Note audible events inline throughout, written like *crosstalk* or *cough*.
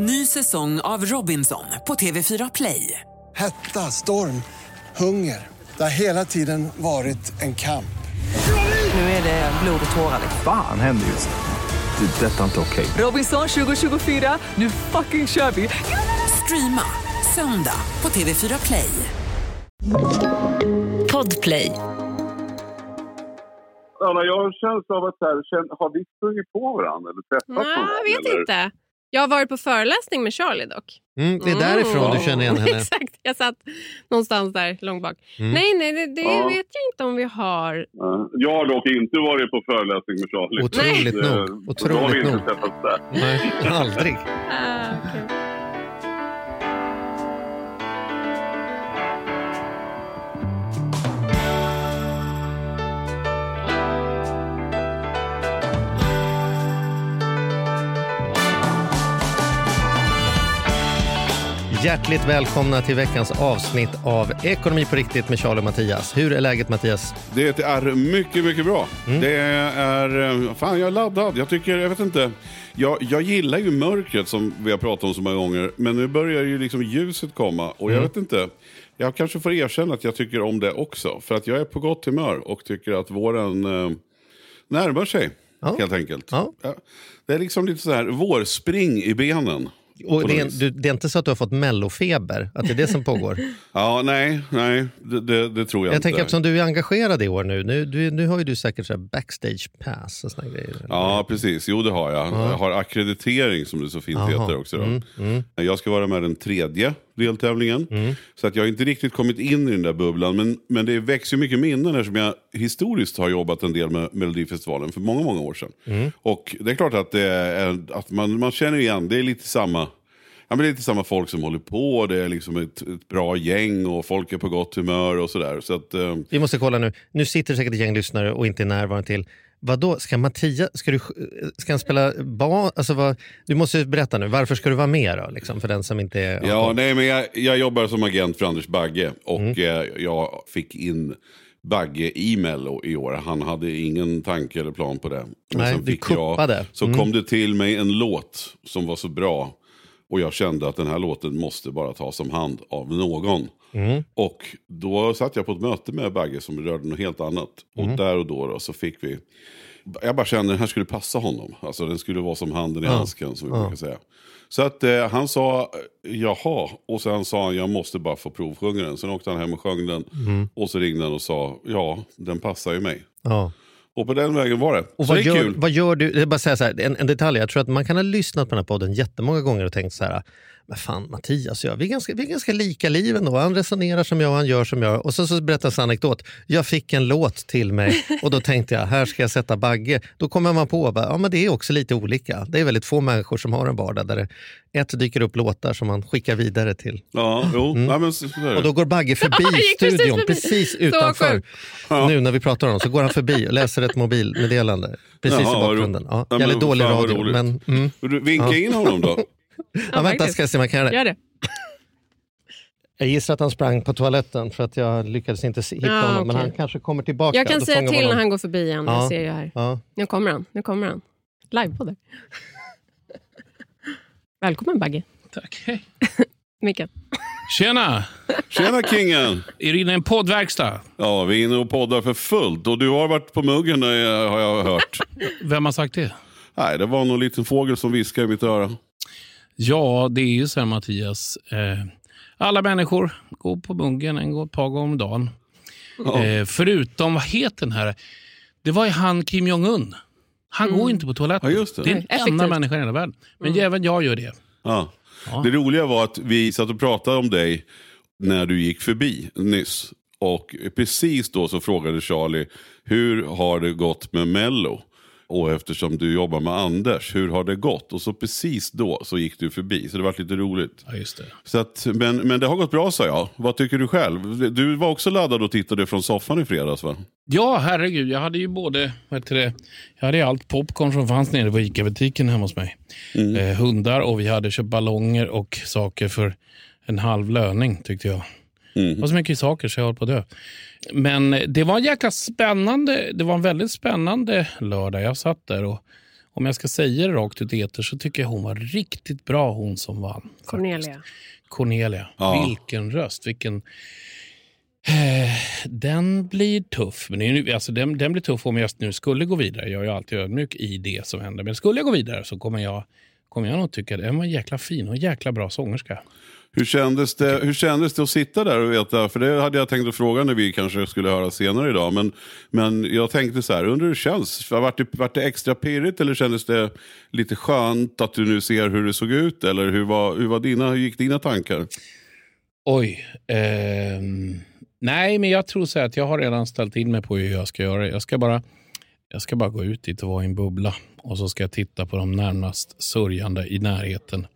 Ny säsong av Robinson på TV4 Play. Hetta, storm, hunger. Det har hela tiden varit en kamp. Nu är det blod och tårar. Fan händer just nu. Det. är Detta är inte okej. Robinson 2024, nu fucking kör vi! Streama söndag på TV4 Play. Podplay. Anna, jag har en känsla av att här, har vi sprungit på varandra eller träffats Nej, jag vet eller? inte. Jag har varit på föreläsning med Charlie dock. Mm, det är därifrån du känner igen *laughs* henne. Exakt, jag satt någonstans där långt bak. Mm. Nej, nej, det, det Ja. vet jag inte om vi har. Ja. Jag har dock inte varit på föreläsning med Charlie. Otroligt Eh, nog. så Då har vi Otroligt inte nog. träffats där. Nej, aldrig. Ah, okej. Hjärtligt välkomna till veckans avsnitt av Ekonomi på riktigt med Charlie och Mattias. Hur är läget Mattias? Det är mycket, mycket bra. Mm. Det är... eh, Fan, jag är laddad. Jag tycker, jag vet inte. Jag, jag gillar ju mörkret som vi har pratat om så många gånger. Men nu börjar ju liksom ljuset komma. Och Mm. jag vet inte. Jag kanske får erkänna att jag tycker om det också. För att jag är på gott humör och tycker att våren eh, närmar sig. Ja. Helt enkelt. Ja. Det är liksom lite så här vårspring i benen. Och det, är, du, det är inte så att du har fått mellofeber? Att det är det som pågår? *laughs* Ja, nej, nej. Det, det, det tror jag, Jag inte. tänker eftersom du är engagerad i år nu. Nu, du, nu har ju du säkert så backstage pass och såna grejer. Ja, precis. Jo, det har jag. Jag har akkreditering som det så fint Aha. heter också. Mm, mm. Jag ska vara med den tredje deltävlingen. Mm. Så att jag har inte riktigt kommit in i den där bubblan. Men, men det växer mycket minnen eftersom jag historiskt har jobbat en del med Melodifestivalen för många, många år sedan. Mm. Och det är klart att, det är, att man, man känner igen, det är lite samma Ja, men det är lite samma folk som håller på, det är liksom ett, ett bra gäng och folk är på gott humör och sådär. Så att, eh, Vi måste kolla nu. Nu sitter säkert ett gäng lyssnare och inte är närvarande till. Vadå, ska Mattias, ska, du, ska han spela barn? Alltså vad, du måste berätta nu, varför ska du vara med då? Liksom, för den som inte är... Ja, nej, men jag, jag jobbar som agent för Anders Bagge och Mm. eh, jag fick in Bagge i Mello i år. Han hade ingen tanke eller plan på det. Men Nej, sen fick kuppade. Jag, så Mm. kom det till mig en låt som var så bra. Och jag kände att den här låten måste bara tas om hand av någon. Mm. Och då satt jag på ett möte med Bagge som rörde något helt annat. Mm. Och där och då, då så fick vi... Jag bara kände att den här skulle passa honom. Alltså den skulle vara som handen i handsken som vi brukar säga. Så att eh, han sa jaha och sen sa han jag måste bara få provsjunga den. Sen åkte han hem och sjöng den. Mm. Och så ringde han och sa ja den passar ju mig. Ja. Och på den vägen var det. Och så vad det gör, kul. vad gör du? Är bara säga så här, en, en detalj, jag tror att man kan ha lyssnat på den här podden jättemånga gånger och tänkt så här, men fan Mattias och jag, vi är ganska, vi är ganska lika liv ändå. Han resonerar som jag och han gör som jag. Och så, så berättas en anekdot. Jag fick en låt till mig *laughs* och då tänkte jag, här ska jag sätta Bagge. Då kommer man på, bara, ja men det är också lite olika. Det är väldigt få människor som har en vardag där det ett dyker upp låtar som man skickar vidare till. Ja, jo. Mm. Ja, men. Och då går Bagge *laughs* förbi gick precis studion, förbi. precis utanför. sjukt. Nu när vi pratar om honom så går han förbi och läser ett mobilmeddelande. Precis Jaha, i bakgrunden. Ja, Ja, jävligt dålig radio. Men, mm. Du, Vinka Ja. in honom då. *laughs* ja, vänta, ska jag se om jag kan göra det. Gör det. Jag gissar att han sprang på toaletten för att jag lyckades inte hitta Ja, honom. Men okej. han kanske kommer tillbaka. Jag kan säga till man när honom. han går förbi igen. Ja. Jag ser ju här. Ja. Nu kommer han. Nu kommer han. Live på det. Välkommen Bagge. Tack. Hej. *laughs* Mikael. Tjena! Tjena kingen! Är du inne i en poddverkstad? Ja, vi är inne och poddar för fullt. Och du har varit på muggen eh, har jag hört. Vem har sagt det? Nej, det var någon liten fågel som viskade i mitt öra. Ja, det är ju så här Mattias. Eh, alla människor går på muggen en gång- ett par gånger om dagen. Ja. Eh, förutom, vad heter den här? Det var ju han Kim Jong-Un. Han går inte på toaletten. Ja, just det. är den effektivt. enda människan i hela världen. Men även jag gör det. Ja. Ja. Det roliga var att vi satt och pratade om dig när du gick förbi nyss. Och precis då så frågade Charlie, hur har det gått med Mello? Och eftersom du jobbar med Anders, hur har det gått? Och så precis då så gick du förbi, så det var lite roligt. Ja, just det. Så att, men, men det har gått bra sa jag. Vad tycker du själv? Du var också laddad och tittade från soffan i fredags va? Ja, herregud. Jag hade ju både, vad heter det, jag hade ju allt popcorn som fanns nere på ICA-butiken hemma hos mig. Eh, hundar och vi hade köpt ballonger och saker för en halv löning tyckte jag. Mm. Det var så mycket saker så jag höll på att dö. Men det var en jäkla spännande, det var en väldigt spännande lördag. Jag satt där och, om jag ska säga det rakt ut i etern så tycker jag hon var riktigt bra hon som vann. faktiskt. Cornelia. Cornelia. Ja. Vilken röst. Vilken... Eh, den blir tuff. Men ju- alltså, den, den blir tuff om jag nu skulle gå vidare. Jag är ju alltid ödmjuk i det som händer. Men skulle jag gå vidare så kommer jag, kommer jag nog tycka att den var jäkla fin och jäkla bra sångerska. Hur kändes, det, hur kändes det att sitta där och veta, för det hade jag tänkt att fråga när vi kanske skulle höra senare idag, men, men jag tänkte så här, undrar hur det känns? Vart det, vart det extra pirrigt eller kändes det lite skönt att du nu ser hur det såg ut? Eller hur, var, hur, var dina, hur gick dina tankar? Oj. ehm, nej, men jag tror så att jag har redan ställt in mig på hur jag ska göra. Jag ska bara, jag ska bara gå ut dit och vara i en bubbla. Och så ska jag titta på de närmast sörjande i närheten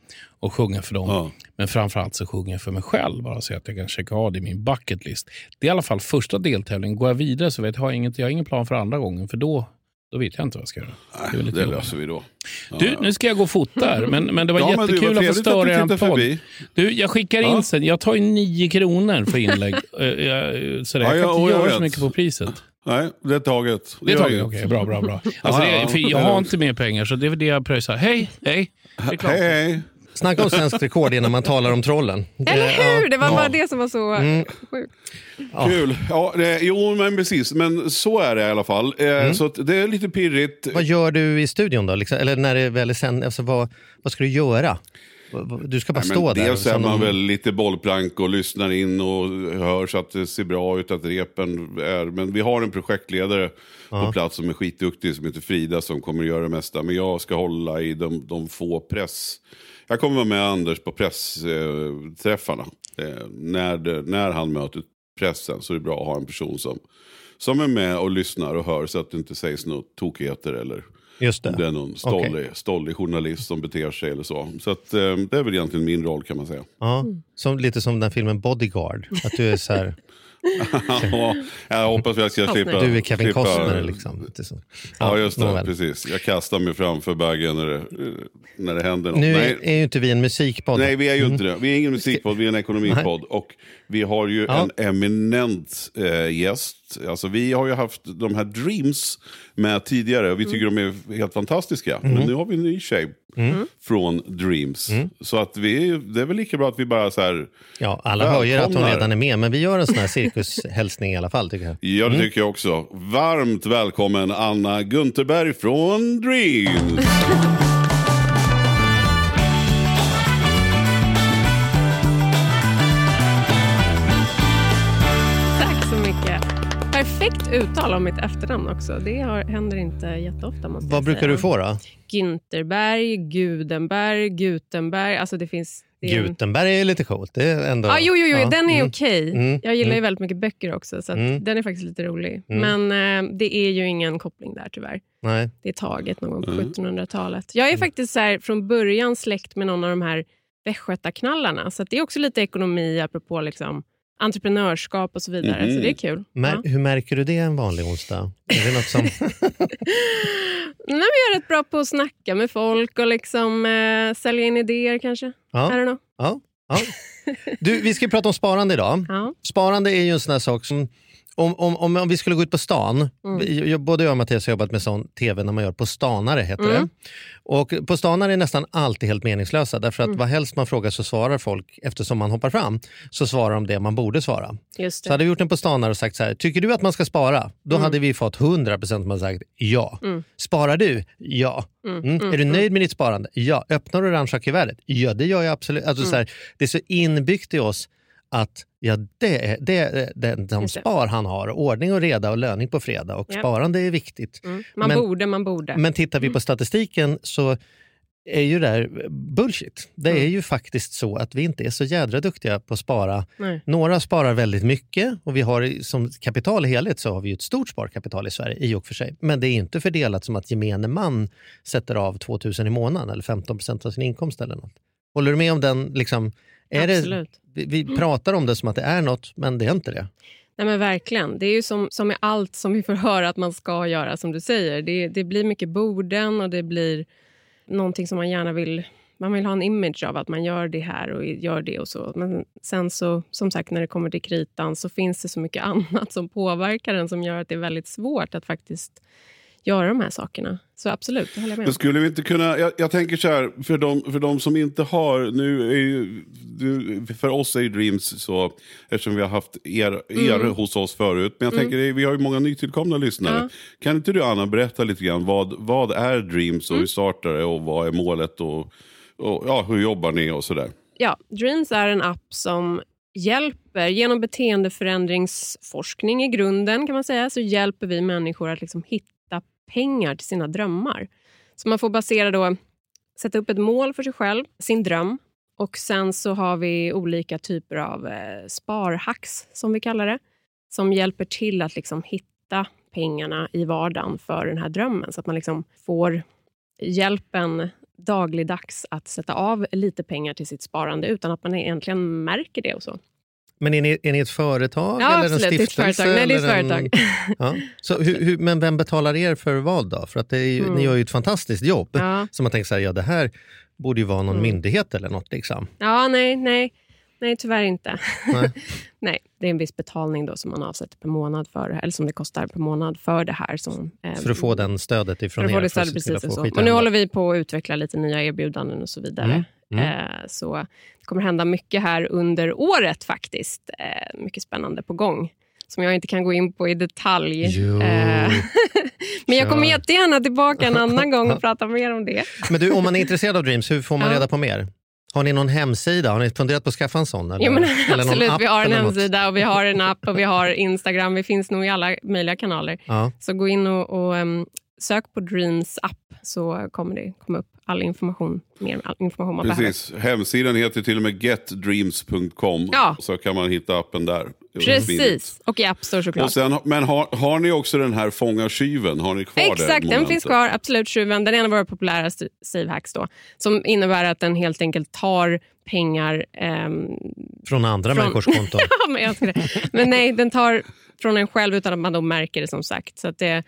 och sjunga för dem. Ja. Men framförallt så sjunger jag för mig själv. Bara så att jag kan checka av det i min bucket list. Det är i alla fall första deltävlingen. Går jag vidare så vet jag, har jag, inget, jag har ingen plan för andra gången. För då, då vet jag inte vad jag ska göra. Det Nej, det jobbigt. löser vi då. Ja, Du, nu ska jag gå och fota här. Men, men det var Ja, det jättekul var att få störa en podd. Du, jag skickar in Ja. sen. Jag tar ju nio kronor för inlägg. *laughs* Eh, jag, sådär. Ja, jag kan ja, inte jag göra så mycket på priset. Nej, det är taget. Det är taget? Okej, bra, bra, bra. *laughs* Alltså, det, det jag har inte mer pengar, så det är det jag pröjsar. Hej, hej. Hej, hej. Snacka om svenskt rekord innan man talar om trollen. Eller hur? Det var Ja. bara det som var så Mm. sjukt. Ja. Kul. Ja, det, jo, men precis. Men så är det i alla fall. Eh, Så att det är lite pirrigt. Vad gör du i studion då? Liksom? Eller när det väl är sen, alltså, vad, vad ska du göra? Du ska bara Nej, stå där. Dels är man någon- väl lite bollplank och lyssnar in och hör så att det ser bra ut, att repen är... Men vi har en projektledare på plats som är skitduktig, som heter Frida, som kommer att göra det mesta. Men jag ska hålla i de, de få press... Jag kommer vara med Anders på pressträffarna. Eh, när, det, när han möter pressen så är det bra att ha en person som, som är med och lyssnar och hör så att det inte sägs något tokigheter eller Just det det. är någon stollig, stollig journalist som beter sig eller så. Så att, eh, det är väl egentligen min roll kan man säga. Ja, som, lite som den filmen Bodyguard. Att du är så här, Ja, jag hoppas att jag ska slippa... du är Kevin slippa, Costner. Liksom. Så. Ja, just det. nåväl. Precis. Jag kastar mig framför baggen när det, när det händer något. Nu Nej, är ju inte vi en musikpodd. nej, vi är ju inte det. Vi är ingen musikpodd, vi är en ekonomipodd. Och vi har ju Ja. en eminent eh, gäst. Alltså, vi har ju haft de här Dreams med tidigare och vi tycker de är helt fantastiska. Men nu har vi en ny tjej från Dreams. Så att vi, det är väl lika bra att vi bara så här... Ja, alla hör ju att hon redan är med, men vi gör en sån här cirkushälsning i alla fall. Tycker jag. Ja, det tycker jag också. Varmt välkommen Anna Gunterberg från Dreams. *laughs* uttal av mitt efternamn också. Det har, händer inte jätteofta. Måste Vad jag brukar säga. du få då? Günterberg, Gudenberg, Gutenberg. Alltså det finns... Det är en- Gutenberg är lite coolt. Det är ändå... Ah, jo, jo, jo, ja, den är mm. okej. Mm, Jag gillar ju mm. väldigt mycket böcker också, så att Mm. den är faktiskt lite rolig. Mm. Men eh, det är ju ingen koppling där tyvärr. Nej. Det är taget någon gång på Mm. 1700-talet. Jag är Mm. faktiskt så här, från början släkt med någon av de här västgötaknallarna. Så att det är också lite ekonomi apropå liksom, entreprenörskap och så vidare. Mhm. Så det är kul. Mär, Ja. Hur märker du det en vanlig onsdag? Är det något som... *laughs* Nej, men jag är rätt bra på att snacka med folk och liksom, eh, sälja in idéer kanske. I Ja, don't know. ja, ja. Du, vi ska prata om sparande idag. Ja. Sparande är ju en sån här sak som om, om, om, om vi skulle gå ut på stan, Mm. jag, både jag och Mattias har jobbat med sån tv när man gör På stanare. Heter Mm. det. Och på stanare är nästan alltid helt meningslösa därför att Mm. vad helst man frågar så svarar folk, eftersom man hoppar fram, så svarar de det man borde svara. Just Så hade vi gjort en på stanare och sagt så här, tycker du att man ska spara? Då Mm. hade vi fått 100% som har sagt ja. Mm. Sparar du? Ja. Mm, är du nöjd med ditt sparande? Ja. Öppnar du orangea kuvertet? Ja, det gör jag absolut. Alltså, så här, det är så inbyggt i oss att ja, det är, det är den, de det. spar han har. Ordning och reda och löning på fredag. Och Ja. sparande är viktigt. Mm. Man Men- borde, man borde. Men tittar vi Mm. på statistiken så är ju det här bullshit. Det är Mm. ju faktiskt så att vi inte är så jädra duktiga på att spara Nej. några sparar väldigt mycket och vi har som kapital i helhet så har vi ett stort sparkapital i Sverige i och för sig. Men det är inte fördelat som att gemene man sätter av 2000 i månaden eller 15 procent av sin inkomst eller något. Håller du med om den? Liksom, är det, Absolut. Vi, vi pratar om det som att det är något, men det är inte det. Nej, men verkligen. Det är ju som, som med allt som vi får höra att man ska göra, som du säger. Det, det blir mycket borden och det blir någonting som man gärna vill... Man vill ha en image av att man gör det här och gör det och så. Men sen så, som sagt, när det kommer till kritan så finns det så mycket *laughs* annat som påverkar den som gör att det är väldigt svårt att faktiskt göra de här sakerna. Så absolut, det håller jag med om. skulle vi inte kunna, jag, jag tänker så här, för de, för de som inte har, nu är ju, för oss är ju Dreams så, eftersom vi har haft er, er Mm. hos oss förut, men jag tänker vi har ju många nytillkomna lyssnare. Ja. Kan inte du Anna berätta lite grann, vad, vad är Dreams Mm. och hur startar det och vad är målet och, och ja, hur jobbar ni och sådär? Ja, Dreams är en app som hjälper, genom beteendeförändringsforskning i grunden kan man säga, så hjälper vi människor att liksom hitta pengar till sina drömmar. Så man får basera då, sätta upp ett mål för sig själv, sin dröm. Och sen så har vi olika typer av eh, sparhacks, som vi kallar det, som hjälper till att liksom hitta pengarna i vardagen för den här drömmen. Så att man liksom får hjälpen dagligdags att sätta av lite pengar till sitt sparande utan att man egentligen märker det. och så. Men är ni, är ni ett företag Ja, eller en absolut, det är ett stiftelse? företag. Nej, det är ett eller en- företag. *laughs* Ja. Så hur, hur, men vem betalar er för vad då? För att det är ju, Mm. ni gör ju ett fantastiskt jobb. Ja. Så man tänker så här, ja det här borde ju vara någon Mm. myndighet eller något. Liksom. Ja, nej, nej, nej tyvärr inte. Nej. *laughs* nej, det är en viss betalning då som man avsätter per månad för, eller som det kostar per månad för det här. Som, eh, För att få den stödet ifrån för er. få det för att stödet, se till precis. få så. Och nu håller vi på att utveckla lite nya erbjudanden och så vidare. Mm. Eh, så det kommer hända mycket här under året faktiskt. Eh, mycket spännande på gång. Som jag inte kan gå in på i detalj. Jo. Eh, *laughs* Men jag kommer jättegärna tillbaka en annan gång och *laughs* prata mer om det. Men du, om man är intresserad av Dreams, hur får man Ja. reda på mer? Har ni någon hemsida? Har ni funderat på att skaffa en sån? Eller, Jo, men eller absolut, vi har en hemsida och vi har en app och vi har Instagram. Vi finns nog i alla möjliga kanaler. Ja. Så gå in och, och um, sök på Dreams app så kommer det komma upp all information, mer all information man behöver. Precis, hemsidan heter till och med getdreams.com. Ja. Så kan man hitta appen där. Precis, och i App Store såklart. Och sen, men har, har ni också den här fånga tjuven? Har ni kvar Exakt, den finns kvar. Absolut, tjuven. Den är en av våra populära savehacks då. Som innebär att den helt enkelt tar pengar... ehm, Från andra Från- människors konton. *laughs* Ja, men, jag älskar det. men nej, den tar från en själv utan att man då märker det som sagt. Så, att det,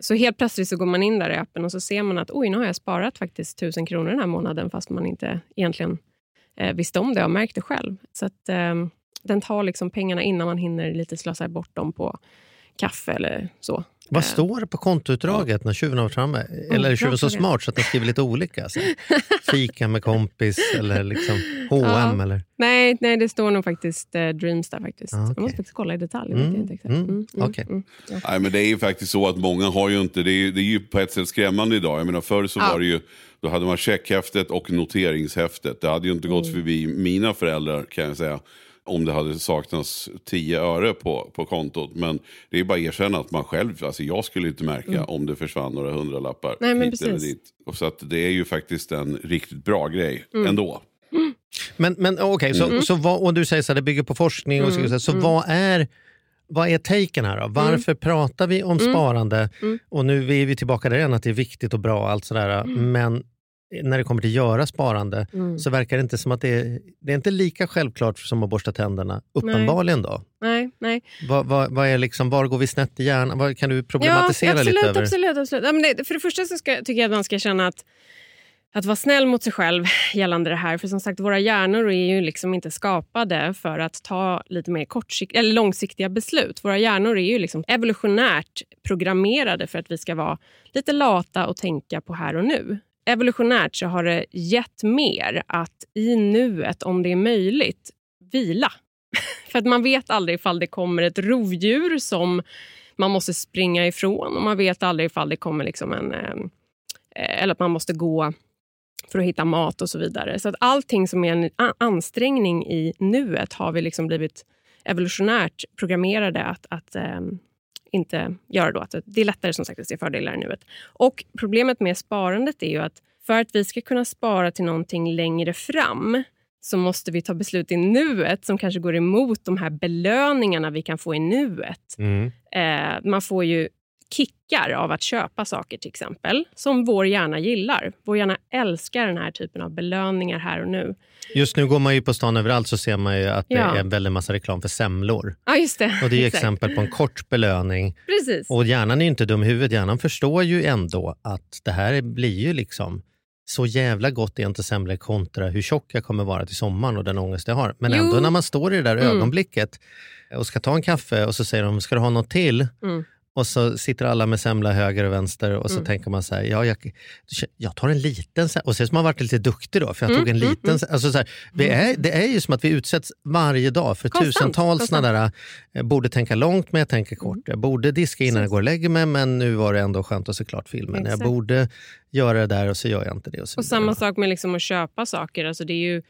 så helt plötsligt så går man in där i appen och så ser man att oj, nu har jag sparat faktiskt tusen kronor den här månaden fast man inte egentligen eh, visste om det och märkte själv. Så att, eh, den tar liksom pengarna innan man hinner lite slösa bort dem på kaffe eller så. Vad Eh, står det på kontoutdraget när tjuven har framme? Eller är tjuven så smart så att den skriver lite olika? Så. *laughs* Fika med kompis eller liksom H&M Ja. eller? Nej, nej, det står nog faktiskt eh, Dreams där faktiskt. Ah, okej. Jag måste faktiskt kolla i detalj. Mm, inte exakt. mm, Mm, mm, okej. mm. Nej, men det är ju faktiskt så att många har ju inte, det är, ju- det är ju på ett sätt skrämmande idag. Jag menar förr så Ja. var det ju, då hade man checkhäftet och noteringshäftet. Det hade ju inte Mm. gått förbi mina föräldrar kan jag säga. Om det hade saknats 10 öre på, på kontot. Men det är bara att erkänna att man själv, alltså jag skulle inte märka om det försvann några hundralappar Mm. Nej, men hit eller precis. dit. Och så att det är ju faktiskt en riktigt bra grej Mm. ändå. Men, men okej, så, så vad, och du säger så här, det bygger på forskning. Och så, så vad är vad är taken här då? Varför pratar vi om sparande? Och nu är vi tillbaka där igen, att det är viktigt och bra och allt sådär. Men när det kommer till göra sparande så verkar det inte som att det är, det är inte lika självklart som att borsta tänderna. Uppenbarligen då. Nej, nej. Vad, vad, vad är liksom, var går vi snett i hjärnan? Vad, kan du problematisera ja, absolut, lite över? Absolut, absolut. Ja, men det, för det första så ska, tycker jag att man ska känna att att vara snäll mot sig själv gällande det här. För som sagt, våra hjärnor är ju liksom inte skapade för att ta lite mer kortsikt, eller långsiktiga beslut. Våra hjärnor är ju liksom evolutionärt programmerade för att vi ska vara lite lata och tänka på här och nu. Evolutionärt så har det gett mer att i nuet, om det är möjligt, vila. *laughs* För att man vet aldrig ifall det kommer ett rovdjur som man måste springa ifrån och man vet aldrig ifall det kommer liksom en... Ehm, eh, eller att man måste gå för att hitta mat och så vidare. Så att allting som är en ansträngning i nuet har vi liksom blivit evolutionärt programmerade att, att ehm, inte göra då. Att det är lättare som sagt att se fördelar i nuet. Och problemet med sparandet är ju att för att vi ska kunna spara till någonting längre fram så måste vi ta beslut i nuet som kanske går emot de här belöningarna vi kan få i nuet. Mm. Eh, man får ju kickar av att köpa saker till exempel, som vår hjärna gillar. Vår hjärna älskar den här typen av belöningar här och nu. Just nu går man ju på stan överallt så ser man ju att Ja. det är en väldigt massa reklam för semlor. Ja, just det. Och det är exempel på en kort belöning. Precis. Och hjärnan är ju inte dum i huvudet. Hjärnan förstår ju ändå att det här blir ju liksom så jävla gott är inte semlor kontra hur tjock jag kommer vara till sommaren och den ångest jag har. Men Jo. ändå när man står i det där Mm. ögonblicket och ska ta en kaffe och så säger de, ska du ha något till? Mm. Och så sitter alla med semla höger och vänster och så tänker man så här, ja, jag, jag tar en liten se- och så har man varit lite duktig då för jag tog en liten. se- Alltså så här, vi är, det är ju som att vi utsätts varje dag för Konstant, tusentals konstant. sådana där, jag borde tänka långt men jag tänker kort. Jag borde diska innan jag går och lägger mig men nu var det ändå skönt att se klart filmen. Exakt. Jag borde göra det där och så gör jag inte det. Och, Och samma sak med liksom att köpa saker. Alltså det är ju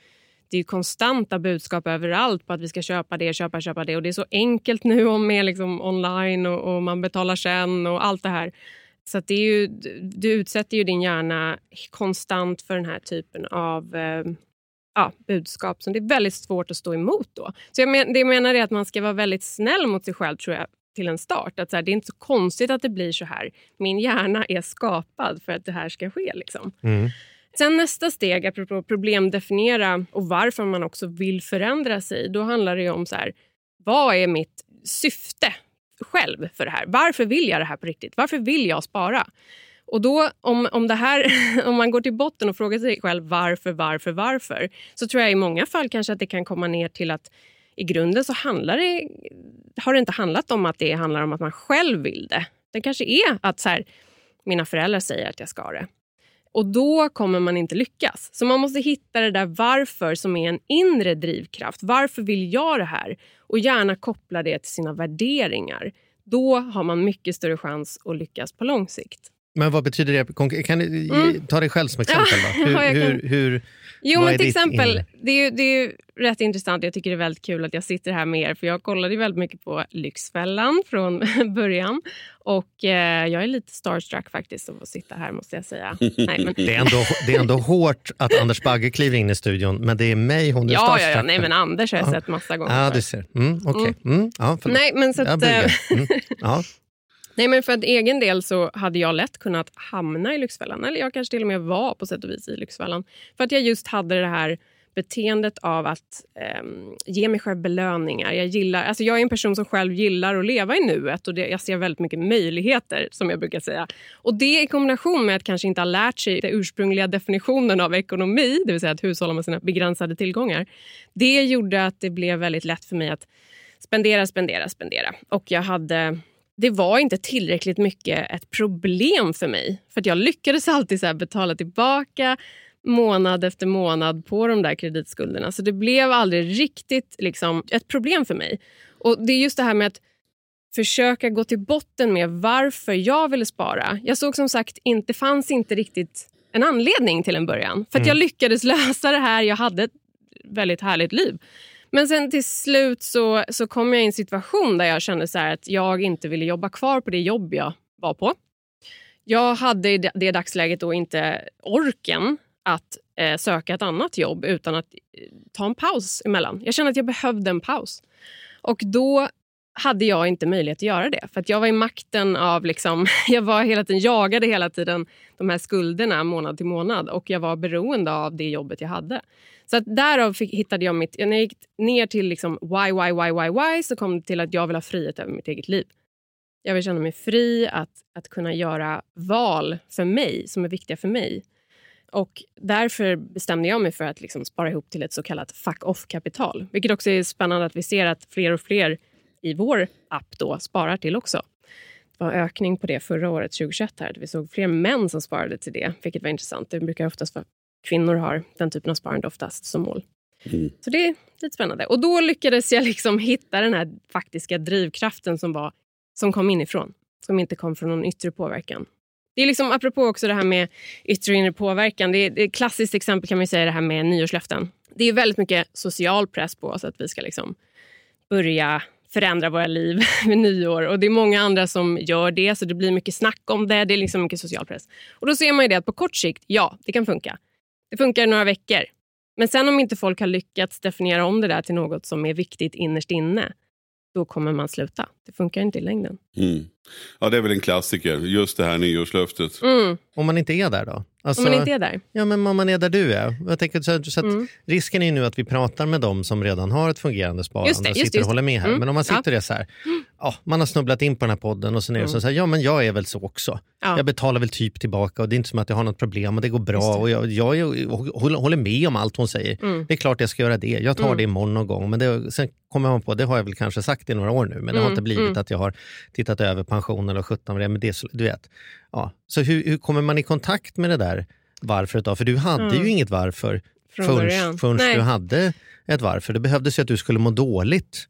det är konstanta budskap överallt på att vi ska köpa det, köpa, köpa det. Och Det är så enkelt nu om med liksom online och, och man betalar sen och allt det här. Så att det är ju, du utsätter ju din hjärna konstant för den här typen av eh, ja, budskap som det är väldigt svårt att stå emot. då. Så jag men, det jag menar är att man ska vara väldigt snäll mot sig själv tror jag till en start. Att så här, det är inte så konstigt att det blir så här. Min hjärna är skapad för att det här ska ske. Liksom. Mm. Sen nästa steg, apropå problemdefiniera och varför man också vill förändra sig. Då handlar det ju om så här, vad är mitt syfte själv för det här? Varför vill jag det här på riktigt? Varför vill jag spara? Och då, om, om, det här, *laughs* om man går till botten och frågar sig själv varför, varför, varför så tror jag i många fall kanske att det kan komma ner till att i grunden så handlar det, har det inte handlat om att det handlar om att man själv vill det. Det kanske är att så här, mina föräldrar säger att jag ska det. Och då kommer man inte lyckas. Så man måste hitta det där varför som är en inre drivkraft. Varför vill jag det här? Och gärna koppla det till sina värderingar. Då har man mycket större chans att lyckas på lång sikt. Men vad betyder det? Kan du Mm. ta dig själv som exempel? Då? *laughs* Hur, Ja, hur, hur, Jo, men till exempel, det är, ju, det är rätt intressant. Jag tycker det är väldigt kul att jag sitter här med er. För Jag kollade väldigt mycket på Lyxfällan från *laughs* början. Och eh, Jag är lite starstruck faktiskt att få sitta här, måste jag säga. Nej, men, *laughs* det, är ändå, det är ändå hårt att Anders Bagge kliver in i studion, men det är mig hon är ja, ja, ja, starstruck nej, men Anders har jag Ja. sett massa gånger. Ja, du ser. Mm, Okej. Mm, ja, förlåt. Nej, men så att, eh, Mm, ja. Nej, men för att egen del så hade jag lätt kunnat hamna i Lyxfällan. Eller jag kanske till och med var på sätt och vis i Lyxfällan. För att jag just hade det här beteendet av att eh, ge mig själv belöningar. Jag, gillar, alltså jag är en person som själv gillar att leva i nuet och det, jag ser väldigt mycket möjligheter som jag brukar säga. Och det i kombination med att kanske inte ha lärt sig den ursprungliga definitionen av ekonomi, det vill säga att hushålla med sina begränsade tillgångar. Det gjorde att det blev väldigt lätt för mig att spendera, spendera, spendera. Och jag hade det var inte tillräckligt mycket ett problem för mig. För Jag lyckades alltid så betala tillbaka månad efter månad på de där kreditskulderna. Så det blev aldrig riktigt liksom, ett problem för mig. Och Det är just det här med att försöka gå till botten med varför jag ville spara. Jag såg som sagt inte, fanns inte riktigt en anledning till en början. För att jag lyckades *laughs* lösa det här. Jag hade ett väldigt härligt liv. Men sen till slut så, så kom jag i en situation där jag kände så här att jag inte ville jobba kvar på det jobb jag var på. Jag hade i det- det dagsläget då inte orken att eh, söka ett annat jobb utan att eh, ta en paus emellan. Jag kände att jag behövde en paus. Och då hade jag inte möjlighet att göra det. För att Jag var i makten av... Liksom, *laughs* jag var hela tiden, jagade hela tiden de här skulderna månad till månad och jag var beroende av det jobbet jag hade. Så att därav fick, hittade jag mitt... När jag gick ner till liksom why, why, why, why, why så kom det till att jag vill ha frihet över mitt eget liv. Jag vill känna mig fri att, att kunna göra val för mig som är viktiga för mig. Och Därför bestämde jag mig för att liksom spara ihop till ett så kallat fuck off-kapital. Vilket också är spännande att vi ser att fler och fler i vår app då sparar till också. Det var en ökning på det förra året, 2021. Här. Vi såg fler män som sparade till det, vilket var intressant. Det brukar oftast vara kvinnor har den typen av sparande oftast som mål. Så det är lite spännande. Och då lyckades jag liksom hitta den här faktiska drivkraften som, var, som kom inifrån. Som inte kom från någon yttre påverkan. Det är liksom, apropå också det här med yttre och inre påverkan. Det är, ett klassiskt exempel kan man säga det här med nyårslöften. Det är väldigt mycket social press på oss att vi ska liksom börja förändra våra liv *laughs* vid nyår. Och Det är många andra som gör det, så det blir mycket snack om det. Det är liksom mycket social press. Och Då ser man ju det att på kort sikt, ja, det kan funka. Det funkar i några veckor. Men sen om inte folk har lyckats definiera om det där till något som är viktigt innerst inne, då kommer man sluta. Det funkar inte i längden. Mm. Ja, det är väl en klassiker. Just det här nyårslöftet. Mm. Om man inte är där då? Alltså, Om man inte är där. Ja, men om man är där du är. Jag tänker, så, så att Mm. Risken är ju nu att vi pratar med dem som redan har ett fungerande sparande Just det, och just sitter det, och håller med här. Mm. Men om man Ja. sitter och är så här, ja, man har snubblat in på den här podden och så är det så, så här, ja men jag är väl så också. Ja. Jag betalar väl typ tillbaka och det är inte som att jag har något problem och det går bra det. och jag, jag, jag håller med om allt hon säger. Mm. Det är klart jag ska göra det. Jag tar Mm. det imorgon någon gång. Men det, sen kommer man på, det har jag väl kanske sagt i några år nu, men det har Mm. inte blivit livet, Mm. att jag har tittat över pensionen och 17 det, men det, du vet. Ja. Så hur, hur kommer man i kontakt med det där varföret då? För du hade Mm. ju inget varför Från förrän, början. förrän Nej. du hade ett varför. Det behövdes ju att du skulle må dåligt.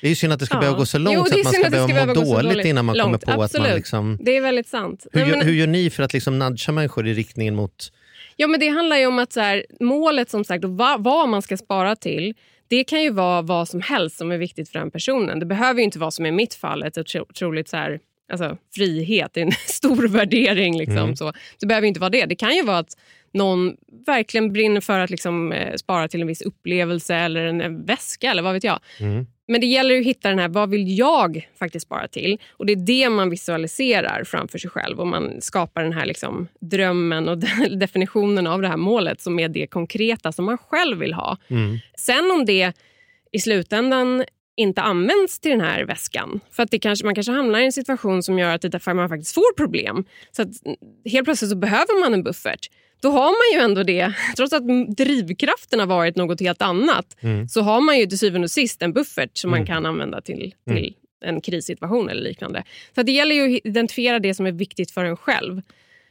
Det är ju synd att det ska Ja. behöva gå så långt Jo, så att man ska att behöva må behöva så dåligt, dåligt. innan man Långt, kommer på att man absolut. liksom... Det är väldigt sant. Hur, Nej, men- hur gör ni för att liksom nudga människor i riktningen mot... Ja, men det handlar ju om att så här, målet som sagt och vad, vad man ska spara till det kan ju vara vad som helst som är viktigt för den personen. Det behöver ju inte vara som i mitt fall ett otro- otroligt så här, alltså, frihet, en *laughs* stor värdering. Liksom, Mm. så. Det behöver inte vara det. Det kan ju vara att någon verkligen brinner för att liksom, eh, spara till en viss upplevelse eller en, en väska eller vad vet jag. Mm. Men det gäller att hitta den här, vad vill jag faktiskt spara till? Och det är det man visualiserar framför sig själv och man skapar den här liksom drömmen och *laughs* definitionen av det här målet som är det konkreta som man själv vill ha. Mm. Sen om det i slutändan inte används till den här väskan. För att det kanske, man kanske hamnar i en situation som gör att det man faktiskt får problem. Så att helt plötsligt så behöver man en buffert. Då har man ju ändå det. Trots att drivkraften har varit något helt annat Mm. så har man ju till syvende och sist en buffert som Mm. man kan använda till, Mm. till en krissituation eller liknande. Så det gäller ju att identifiera det som är viktigt för en själv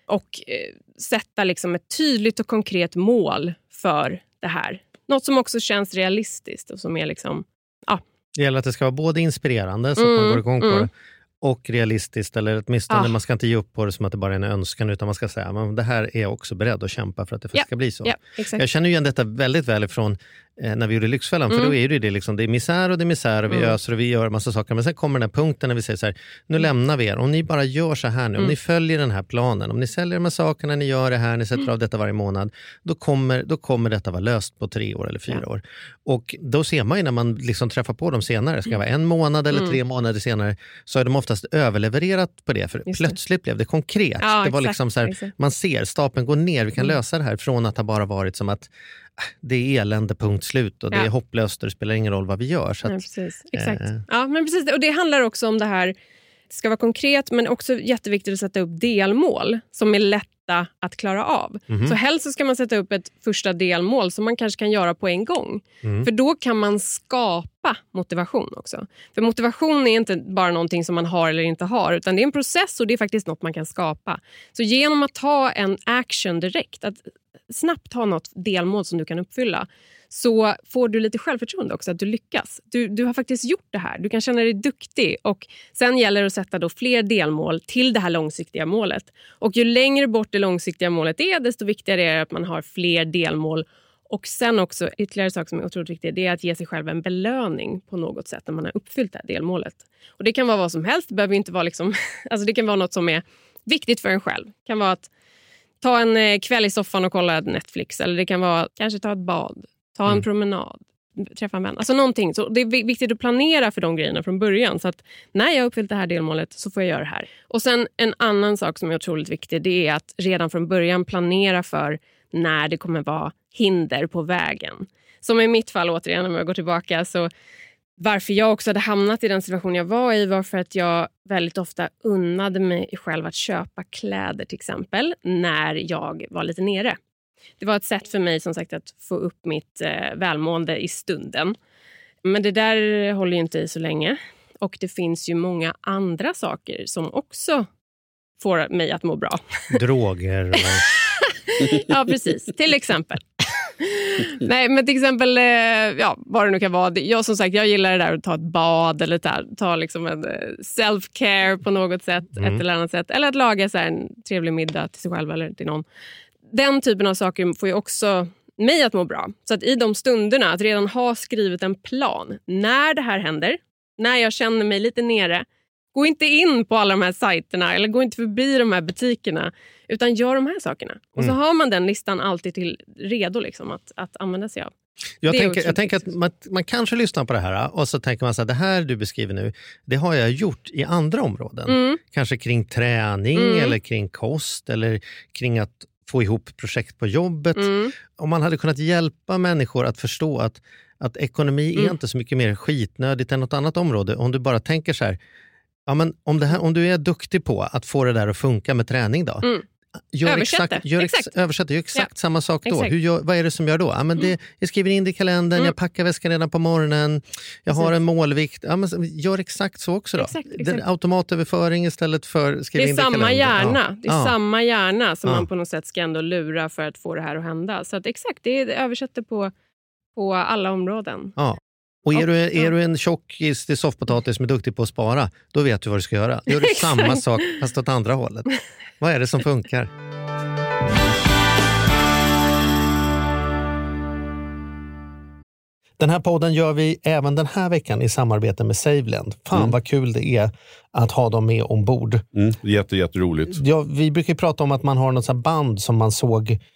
och eh, sätta liksom ett tydligt och konkret mål för det här. Något som också känns realistiskt och som är liksom Det gäller att det ska vara både inspirerande så att man Mm, går igång på mm. det och realistiskt, eller åtminstone Ah. man ska inte ge upp på det som att det bara är en önskan utan man ska säga att det här är jag också beredd att kämpa för att det Ja, ska bli så. Ja, exakt. Jag känner igen detta väldigt väl ifrån när vi gjorde Lyxfällan, för Mm. då är det det, liksom, det är misär och det är misär och vi Mm. öser och vi gör massa saker. Men sen kommer den här punkten när vi säger så här, nu lämnar vi er. Om ni bara gör så här nu, om Mm. ni följer den här planen, om ni säljer de här sakerna, ni gör det här, ni sätter Mm. av detta varje månad, då kommer, då kommer detta vara löst på tre år eller fyra Ja. år. Och då ser man ju när man liksom träffar på dem senare, ska det vara en månad eller Mm. tre månader senare, så har de oftast överlevererat på det, för Just det. plötsligt blev det konkret. Ja, det var exakt, liksom så här, man ser stapeln gå ner, vi kan Mm. lösa det här från att ha bara varit som att det är elände, punkt slut och det Ja. är hopplöst och det spelar ingen roll vad vi gör. Så att, precis. Exakt. eh, Ja, men precis. Och det handlar också om det här, det ska vara konkret men också jätteviktigt att sätta upp delmål som är lätta att klara av. Mhm. Så helst så ska man sätta upp ett första delmål som man kanske kan göra på en gång. Mm. För då kan man skapa motivation också. För motivation är inte bara någonting som man har eller inte har utan det är en process och det är faktiskt något man kan skapa. Så genom att ta en action direkt, att snabbt ha något delmål som du kan uppfylla så får du lite självförtroende också, att du lyckas. Du, du har faktiskt gjort det här. Du kan känna dig duktig. Och Sen gäller det att sätta då fler delmål till det här långsiktiga målet. Och Ju längre bort det långsiktiga målet är, desto viktigare är det att man har fler delmål. Och sen också, ytterligare sak som är otroligt viktig, det är att ge sig själv en belöning på något sätt när man har uppfyllt det här delmålet. Och Det kan vara vad som helst. Det behöver inte vara liksom, *laughs* alltså det kan vara något som är viktigt för en själv. Det kan vara att ta en eh, kväll i soffan och kolla Netflix. Eller det kan vara kanske ta ett bad, ta en Mm. promenad, träffa en vän. Alltså någonting. Så det är vi- viktigt att planera för de grejerna från början. Så att när jag har uppfyllt det här delmålet så får jag göra det här. Och sen En annan sak som är otroligt viktig det är att redan från början planera för när det kommer vara hinder på vägen. Som i mitt fall, återigen, om jag går tillbaka. så varför jag också hade hamnat i den situation jag var i var för att jag väldigt ofta unnade mig själv att köpa kläder till exempel när jag var lite nere. Det var ett sätt för mig som sagt att få upp mitt eh, välmående i stunden. Men det där håller inte i så länge. Och det finns ju många andra saker som också får mig att må bra. droger och... *laughs* Ja, precis. till exempel. *laughs* Nej, men till exempel, eh, ja, vad det nu kan vara. Jag, som sagt, jag gillar det där att ta ett bad eller ta, ta liksom en eh, self-care på något sätt. Mm. Ett eller annat sätt. Eller att laga så en trevlig middag till sig själv eller till någon. Den typen av saker får ju också mig att må bra. Så att i de stunderna, att redan ha skrivit en plan. När det här händer, när jag känner mig lite nere, gå inte in på alla de här sajterna eller gå inte förbi de här butikerna. Utan gör de här sakerna. Och så Mm. har man den listan alltid till redo liksom, att, att använda sig av. Jag Det är tänker, jag tänker att man, man kanske lyssnar på det här och så tänker man så här, det här du beskriver nu, det har jag gjort i andra områden. Mm. Kanske kring träning Mm. eller kring kost eller kring att få ihop projekt på jobbet. Mm. Om man hade kunnat hjälpa människor att förstå att, att ekonomi är Mm. inte så mycket mer skitnödigt än något annat område. Om du bara tänker så här, ja, men om, det här, om du är duktig på att få det där att funka med träning då. Mm. gör Översätter. exakt, gör ex, Exakt. översätter, gör exakt Ja. samma sak då. Mm. Hur gör, vad är det som gör då? Ja, men det, jag skriver in det i kalendern, jag packar väskan redan på morgonen, jag har en målvikt. Ja, men, gör exakt så också då. Exakt, exakt. automatöverföring istället för skriva Det är in det i samma kalendern. hjärna, det är samma hjärna som man på något sätt ska ändå lura för att få det här att hända. Så att exakt, det är- det översätter på, på alla områden. Ja. Och är, du, ja. är du en tjockis till soffpotatis som är duktig på att spara, då vet du vad du ska göra. Gör du *laughs* samma sak fast åt andra hållet. Vad är det som funkar? Den här podden gör vi även den här veckan i samarbete med Saveland. Fan vad kul det är att ha dem med ombord. Mm, jätte, jätteroligt. Ja, vi brukar ju prata om att man har något band som man såg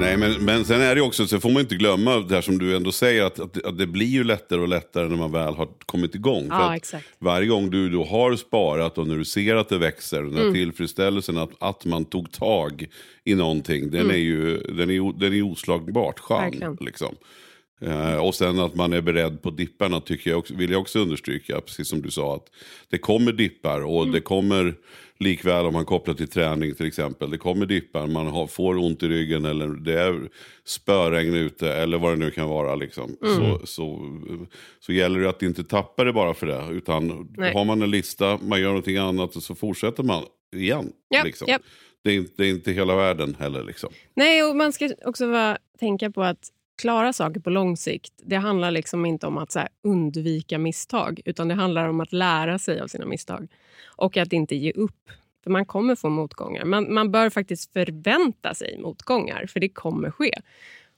Nej, men, men sen är det också, så får man inte glömma det här som du ändå säger, att, att, att det blir ju lättare och lättare när man väl har kommit igång. För Ja, att exakt. Varje gång du då har sparat och när du ser att det växer, den här Mm. tillfredsställelsen att, att man tog tag i någonting, den är ju den är, den är oslagbart skön. Mm. Liksom. Eh, och sen att man är beredd på dipparna tycker jag också, vill jag också understryka, precis som du sa, att det kommer dippar och Mm. det kommer likväl om man kopplar till träning till exempel, det kommer dippar, man har, får ont i ryggen eller det är spöregn ute eller vad det nu kan vara. Liksom. Mm. Så, så, så gäller det att inte tappa det bara för det, utan Nej. har man en lista, man gör någonting annat och så fortsätter man igen. Japp, liksom. japp. Det, är inte, det är inte hela världen heller. Liksom. Nej, och man ska också vara, tänka på att klara saker på lång sikt, det handlar liksom inte om att undvika misstag, utan det handlar om att lära sig av sina misstag. Och att inte ge upp. För man kommer få motgångar. Man, man bör faktiskt förvänta sig motgångar, för det kommer ske.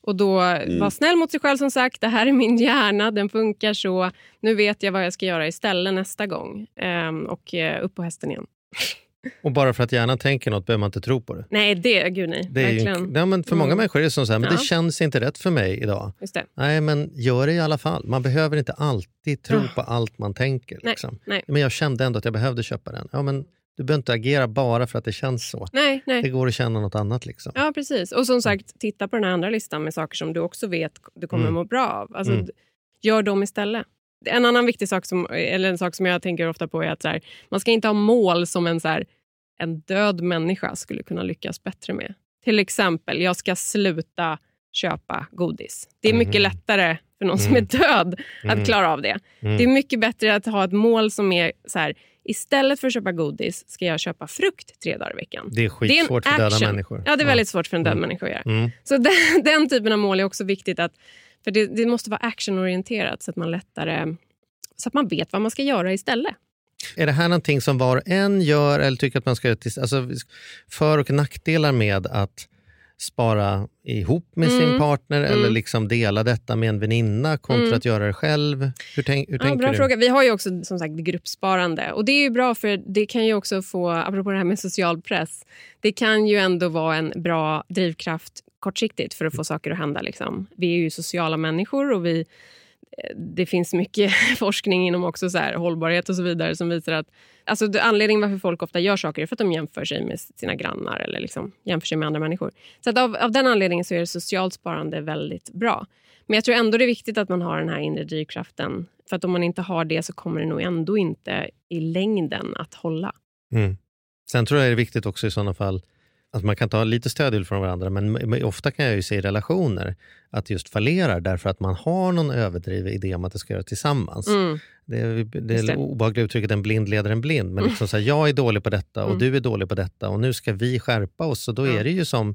Och då var snäll mot sig själv som sagt. Det här är min hjärna, den funkar så. Nu vet jag vad jag ska göra istället nästa gång. Ehm, och eh, upp på hästen igen. Och bara för att hjärnan tänker något behöver man inte tro på det. Nej, det, gud nej. det är ju, ja, men för många Mm. människor är det som så här, men Ja. det känns inte rätt för mig idag. Just det. Nej, men gör det i alla fall. Man behöver inte alltid tro på allt man tänker. Nej, Liksom. nej. Men jag kände ändå att jag behövde köpa den. Ja, men du behöver inte agera bara för att det känns så. Nej, nej. Det går att känna något annat. Liksom. Ja, precis. Och som sagt, titta på den här andra listan med saker som du också vet du kommer Mm. må bra av. Alltså, Mm. Gör dem istället. En annan viktig sak som, eller en sak som jag tänker ofta på är att här, man ska inte ha mål som en, så här, en död människa skulle kunna lyckas bättre med. Till exempel, jag ska sluta köpa godis. Det är mycket Mhm. lättare för någon som Mm. är död Mm. att klara av det. Mm. Det är mycket bättre att ha ett mål som är så här, istället för att köpa godis ska jag köpa frukt tre dagar i veckan. Det är Det är skitsvårt för döda människor. Ja, det är väldigt svårt för en död människa att göra. Mm. Så *laughs* den, den typen av mål är också viktigt. att För det, det måste vara actionorienterat så att man lättare så att man vet vad man ska göra istället. Är det här någonting som var och en gör eller tycker att man ska göra? Alltså, för och nackdelar med att spara ihop med Mm. sin partner eller Mm. liksom dela detta med en väninna kontra Mm. att göra det själv? Hur, tänk, hur Ja, tänker bra du? fråga. Vi har ju också som sagt gruppsparande. Och Det är ju bra, för det kan ju också få, apropå det här med social press, det kan ju ändå vara en bra drivkraft kortsiktigt för att få saker att hända. Liksom. Vi är ju sociala människor och vi, eh, det finns mycket *laughs* forskning inom också så här, hållbarhet och så vidare som visar att alltså, anledningen varför folk ofta gör saker är för att de jämför sig med sina grannar eller liksom jämför sig med andra människor. Så att av, av den anledningen så är socialt sparande väldigt bra. Men jag tror ändå det är viktigt att man har den här inre drivkraften. För att om man inte har det så kommer det nog ändå inte i längden att hålla. Mm. Sen tror jag det är viktigt också i sådana fall att man kan ta lite stöd från varandra, men ofta kan jag ju se i relationer att just fallerar därför att man har någon överdriven idé om att det ska göras tillsammans. Mm. Det är det, Just det. är obehagliga uttrycket en blind leder en blind, men Mm. liksom så här, jag är dålig på detta och Mm. du är dålig på detta och nu ska vi skärpa oss. Och då är det ju som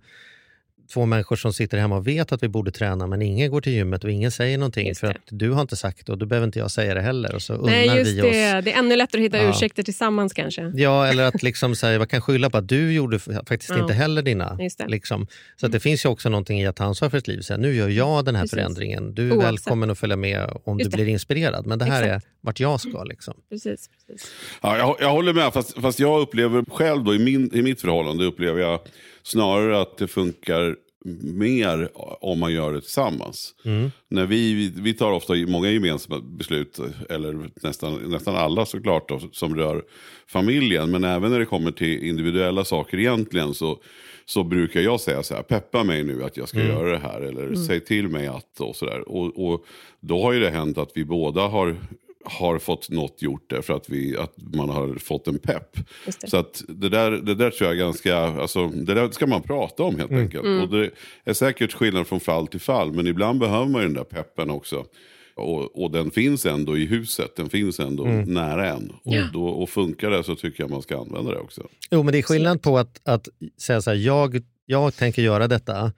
två människor som sitter hemma och vet att vi borde träna men ingen går till gymmet och ingen säger någonting för det. att du har inte sagt det och då behöver inte jag säga det heller. Och så Nej, just vi det. oss Det är ännu lättare att hitta Ja. ursäkter tillsammans kanske. Ja, eller att liksom säga, man kan skylla på att du gjorde faktiskt Ja. inte heller dina. Just det. Liksom. Så att det finns ju också någonting i att ta ansvar för sitt liv. Säga, nu gör jag den här Precis. förändringen. Du är Oavsett. välkommen att följa med om Just du det. blir inspirerad. Men det här Exakt. är vart jag ska. Liksom. Precis, precis. Ja, jag, jag håller med, fast, fast jag upplever själv då, i, min, i mitt förhållande upplever jag snarare att det funkar mer om man gör det tillsammans. Mm. När vi, vi, vi tar ofta många gemensamma beslut, eller nästan, nästan alla såklart, då, som rör familjen. Men även när det kommer till individuella saker egentligen så, så brukar jag säga så här, peppa mig nu att jag ska Mm. göra det här. Eller Mm. säg till mig att och sådär. Och, och då har ju det hänt att vi båda har har fått något gjort där för att, vi, att man har fått en pepp. Så att det där, det där tror jag är ganska, alltså, det där ska man prata om helt enkelt. Mm. Och det är säkert skillnad från fall till fall, men ibland behöver man ju den där peppen också. Och, och den finns ändå i huset, den finns ändå Mm. nära en. Och, Ja. då, och funkar det så tycker jag man ska använda det också. Jo, men det är skillnad på att, att säga så här, jag, jag tänker göra detta,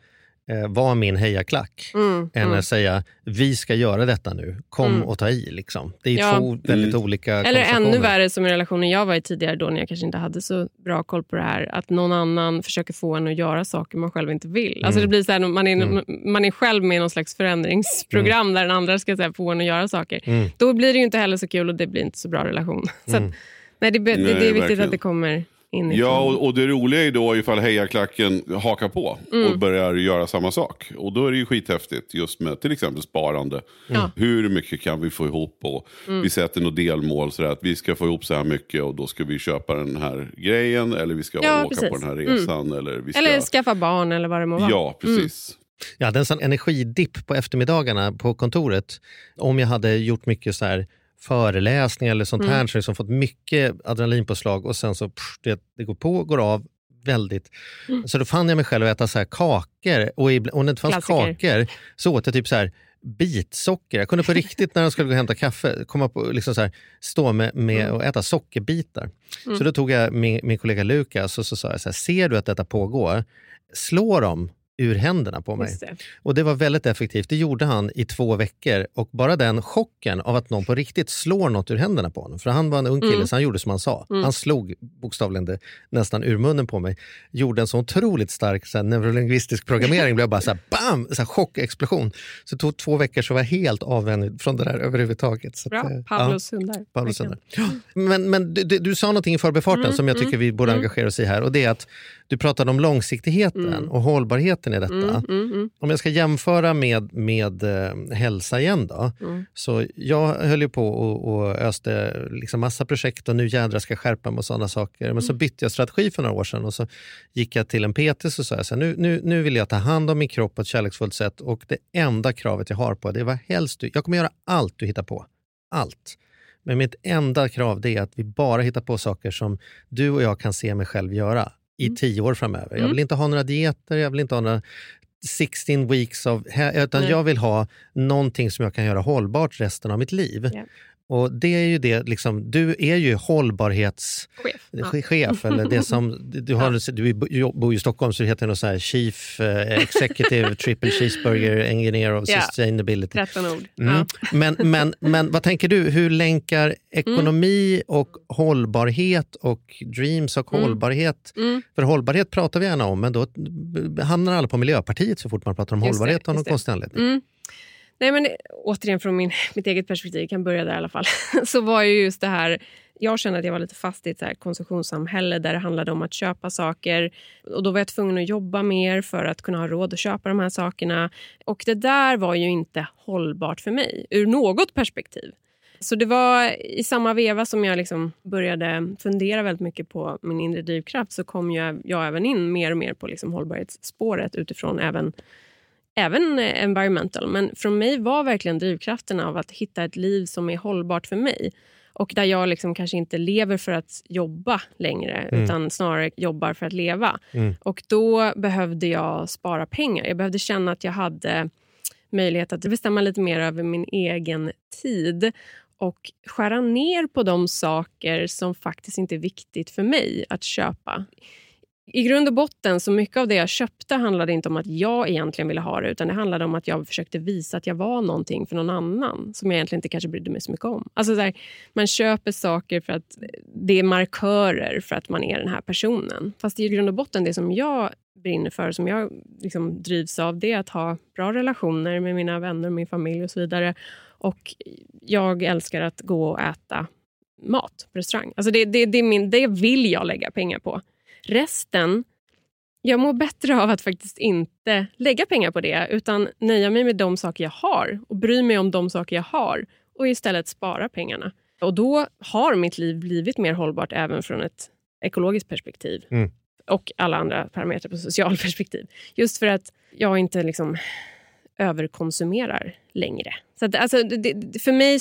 var min hejaklack. Mm, Än mm. att säga, vi ska göra detta nu, kom Mm. och ta i. Liksom. Det är Ja. två väldigt Mm. olika Eller ännu värre som i relationen jag var i tidigare då när jag kanske inte hade så bra koll på det här. Att någon annan försöker få en att göra saker man själv inte vill. Alltså Mm. det blir så här, man, är, Mm. man är själv med i någon slags förändringsprogram där den andra ska så här, få en att göra saker. Mm. Då blir det ju inte heller så kul och det blir inte så bra relation. *laughs* Så Mm. att, nej, det, det, det Nej, är viktigt verkligen. att det kommer inifrån. Ja, och, och det roliga är då ifall hejaklacken hakar på Mm. och börjar göra samma sak. Och då är det ju skithäftigt just med till exempel sparande. Ja. Hur mycket kan vi få ihop? Och Mm. Vi sätter något delmål sådär att vi ska få ihop så här mycket och då ska vi köpa den här grejen eller vi ska Ja, åka precis. på den här Mm. resan. Eller, vi ska... Eller skaffa barn eller vad det må vara. Ja, precis. Jag hade en sån energidipp på eftermiddagarna på kontoret. Om jag hade gjort mycket så här föreläsningar eller sånt här, Mm. så liksom fått mycket adrenalinpåslag och sen så pff, det, det går på och går av väldigt. Mm. Så då fann jag mig själv att äta så här kakor och ibl- om det inte fanns Klassiker. kakor så åt jag typ så här bitsocker. Jag kunde på *laughs* riktigt när jag skulle gå och hämta kaffe komma på, liksom så här, stå med, med Mm. och äta sockerbitar. Mm. Så då tog jag min, min kollega Lukas och så sa jag så här, ser du att detta pågår? Slå dem ur händerna på mig. Det. Och det var väldigt effektivt. Det gjorde han i två veckor. Och bara den chocken av att någon på riktigt slår något ur händerna på honom. För han var en ung kille Mm. så han gjorde som han sa. Mm. Han slog bokstavligen det, nästan ur munnen på mig. Gjorde en så otroligt stark så här, neurolingvistisk programmering. blev bara så här, *laughs* bam! Så här, chockexplosion. Så det tog två veckor så var jag helt avvänd från det där överhuvudtaget. Så Bra. att, eh, Pavlos hundar. Pavlos verkligen. hundar. Ja. Men, men du, du, du sa någonting i förbifarten Mm, som jag mm, tycker vi borde mm. engagera oss i här. Och det är att du pratade om långsiktigheten Mm. och hållbarheten i detta. Mm, mm, mm. Om jag ska jämföra med, med eh, hälsa igen då. Mm. Så jag höll ju på och, och öste liksom massa projekt och nu jädrar ska jag skärpa mig och sådana saker. Men så Mm. bytte jag strategi för några år sedan och så gick jag till en PT och sa jag så här, nu, nu, nu vill jag ta hand om min kropp på ett kärleksfullt sätt och det enda kravet jag har på det var helst du, jag kommer göra allt du hittar på. Allt. Men mitt enda krav är att vi bara hittar på saker som du och jag kan se mig själv göra i Mm. tio år framöver. Jag Mm. vill inte ha några dieter, jag vill inte ha några 16 weeks of... Utan Nej. jag vill ha någonting som jag kan göra hållbart resten av mitt liv. Ja. Och det är ju det, liksom, du är ju hållbarhetschef. Chef. Chef, eller det som, du, har, du bor ju i Stockholm så det heter något så här Chief eh, Executive *laughs* Triple Cheeseburger Engineer of. Sustainability. 13 ord. Mm. Men, men, men vad tänker du, hur länkar ekonomi och hållbarhet och dreams och Mm. hållbarhet? Mm. För hållbarhet pratar vi gärna om, men då hamnar alla på Miljöpartiet så fort man pratar om hållbarhet av någon konstig anledning. Nej, men återigen från min, *laughs* mitt eget perspektiv, jag kan börja där i alla fall, *laughs* så var ju just det här jag kände att jag var lite fast i ett så här konsumtionssamhälle där det handlade om att köpa saker. Och Då var jag tvungen att jobba mer för att kunna ha råd att köpa de här sakerna. Och Det där var ju inte hållbart för mig, ur något perspektiv. Så det var i samma veva som jag liksom började fundera väldigt mycket på min inre drivkraft så kom jag, jag även in mer och mer på liksom hållbarhetsspåret utifrån även även eh, environmental. Men från mig var verkligen drivkraften av att hitta ett liv som är hållbart för mig. Och där jag liksom kanske inte lever för att jobba längre Mm. utan snarare jobbar för att leva. Mm. Och då behövde jag spara pengar. Jag behövde känna att jag hade möjlighet att bestämma lite mer över min egen tid och skära ner på de saker som faktiskt inte är viktigt för mig att köpa. I grund och botten, så mycket av det jag köpte handlade inte om att jag egentligen ville ha det utan det handlade om att jag försökte visa att jag var någonting för någon annan som jag egentligen inte kanske brydde mig så mycket om. Alltså så här, man köper saker för att det är markörer för att man är den här personen. Fast i grund och botten, det som jag brinner för, som jag liksom drivs av, det är att ha bra relationer med mina vänner, min familj och så vidare. Och jag älskar att gå och äta mat på restaurang. Alltså det, det, det, är min, det vill jag lägga pengar på. Resten, jag mår bättre av att faktiskt inte lägga pengar på det utan nöja mig med de saker jag har och bry mig om de saker jag har och istället spara pengarna. Och Då har mitt liv blivit mer hållbart även från ett ekologiskt perspektiv Mm. och alla andra parametrar på social *laughs* perspektiv. Just för att jag inte liksom överkonsumerar längre. Så att, alltså, det, för mig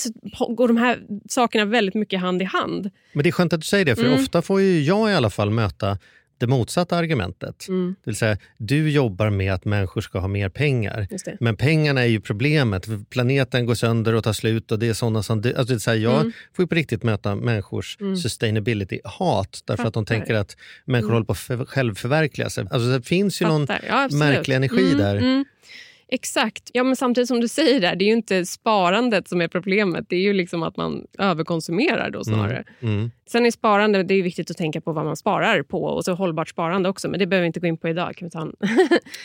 går de här sakerna väldigt mycket hand i hand. Men det är skönt att du säger det, för Mm. ofta får ju jag i alla fall möta det motsatta argumentet. Mm. Det vill säga, du jobbar med att människor ska ha mer pengar. Men pengarna är ju problemet. Planeten går sönder och tar slut och det är sådana som... Alltså det så här, jag Mm. får ju på riktigt möta människors Mm. sustainability-hat därför att de Fattar. tänker att människor Mm. håller på att för- självförverkliga sig. Alltså det finns ju någon Fattar. Ja, absolut. märklig energi Mm, där. Mm. Exakt. Ja, men samtidigt som du säger där, det är ju inte sparandet som är problemet. Det är ju liksom att man överkonsumerar då snarare. Mm. Mm. Sen är sparande, det är viktigt att tänka på vad man sparar på och så hållbart sparande också. Men det behöver vi inte gå in på idag. Kan vi ta en...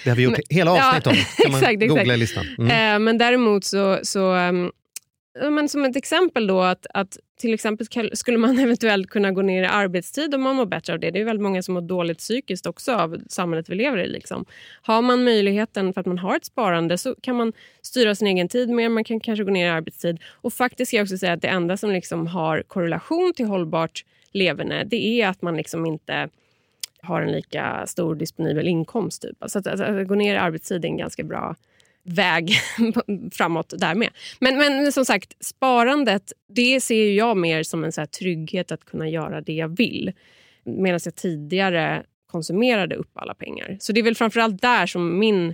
Det har vi gjort *laughs* Men- hela avsnitt Ja, om. *laughs* kan man exakt, googla exakt. listan. Mm. Eh, men däremot så... så ja, men som ett exempel då att, att till exempel skulle man *laughs* eventuellt kunna gå ner i arbetstid om man mår bättre av det. Det är väldigt många som mår dåligt psykiskt också av samhället vi lever i. Liksom. Har man möjligheten för att man har ett sparande så kan man styra sin egen tid mer. Man kan kanske gå ner i arbetstid. Och faktiskt ska jag också säga att det enda som liksom har korrelation till hållbart leverne det är att man liksom inte har en lika stor disponibel inkomst. Typ. Så att, att, att gå ner i arbetstid är en ganska bra väg *laughs* framåt där med. Men, men som sagt, sparandet det ser jag mer som en så här trygghet att kunna göra det jag vill. Medan jag tidigare konsumerade upp alla pengar. Så det är väl framförallt där som min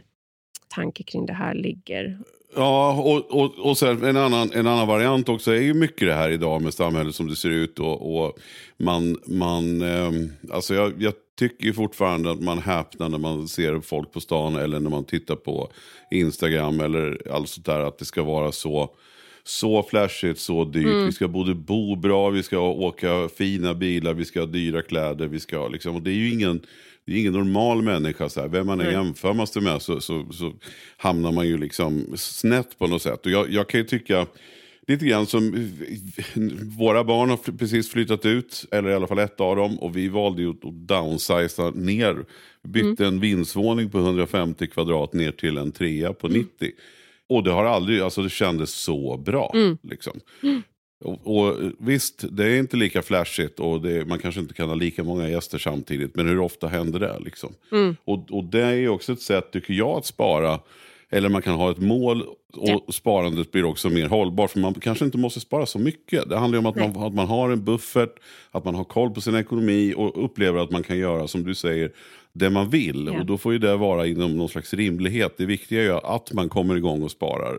tanke kring det här ligger. Ja, och, och, och sen en, annan, en annan variant också är ju mycket det här idag med samhället som det ser ut. Och, och man, man, eh, alltså jag, jag tycker ju fortfarande att man häpnar när man ser folk på stan eller när man tittar på Instagram eller allt sånt där. Att det ska vara så, så flashigt, så dyrt. Mm. Vi ska både bo bra, vi ska åka fina bilar, vi ska ha dyra kläder. Vi ska, liksom, och det är ju ingen... Det är ingen normal människa. Så här. Vem man än jämför man sig med så, så, så hamnar man ju liksom snett på något sätt. Och jag, jag kan ju tycka lite grann som våra barn har precis flyttat ut, eller i alla fall ett av dem. Och vi valde ju att downsiza ner. Bytte en vindsvåning på 150 kvadrat ner till en trea på 90. Och det har aldrig, alltså det kändes så bra. Mm. Liksom. Och, och visst, det är inte lika flashigt och det, man kanske inte kan ha lika många gäster samtidigt. Men hur ofta händer det? Liksom? Mm. Och, och det är också ett sätt, tycker jag, att spara. Eller man kan ha ett mål och Ja. sparandet blir också mer hållbart. För man kanske inte måste spara så mycket. Det handlar ju om att man, att man har en buffert, att man har koll på sin ekonomi och upplever att man kan göra, som du säger, det man vill. Ja. Och då får ju det vara inom någon slags rimlighet. Det viktiga är ju att man kommer igång och sparar.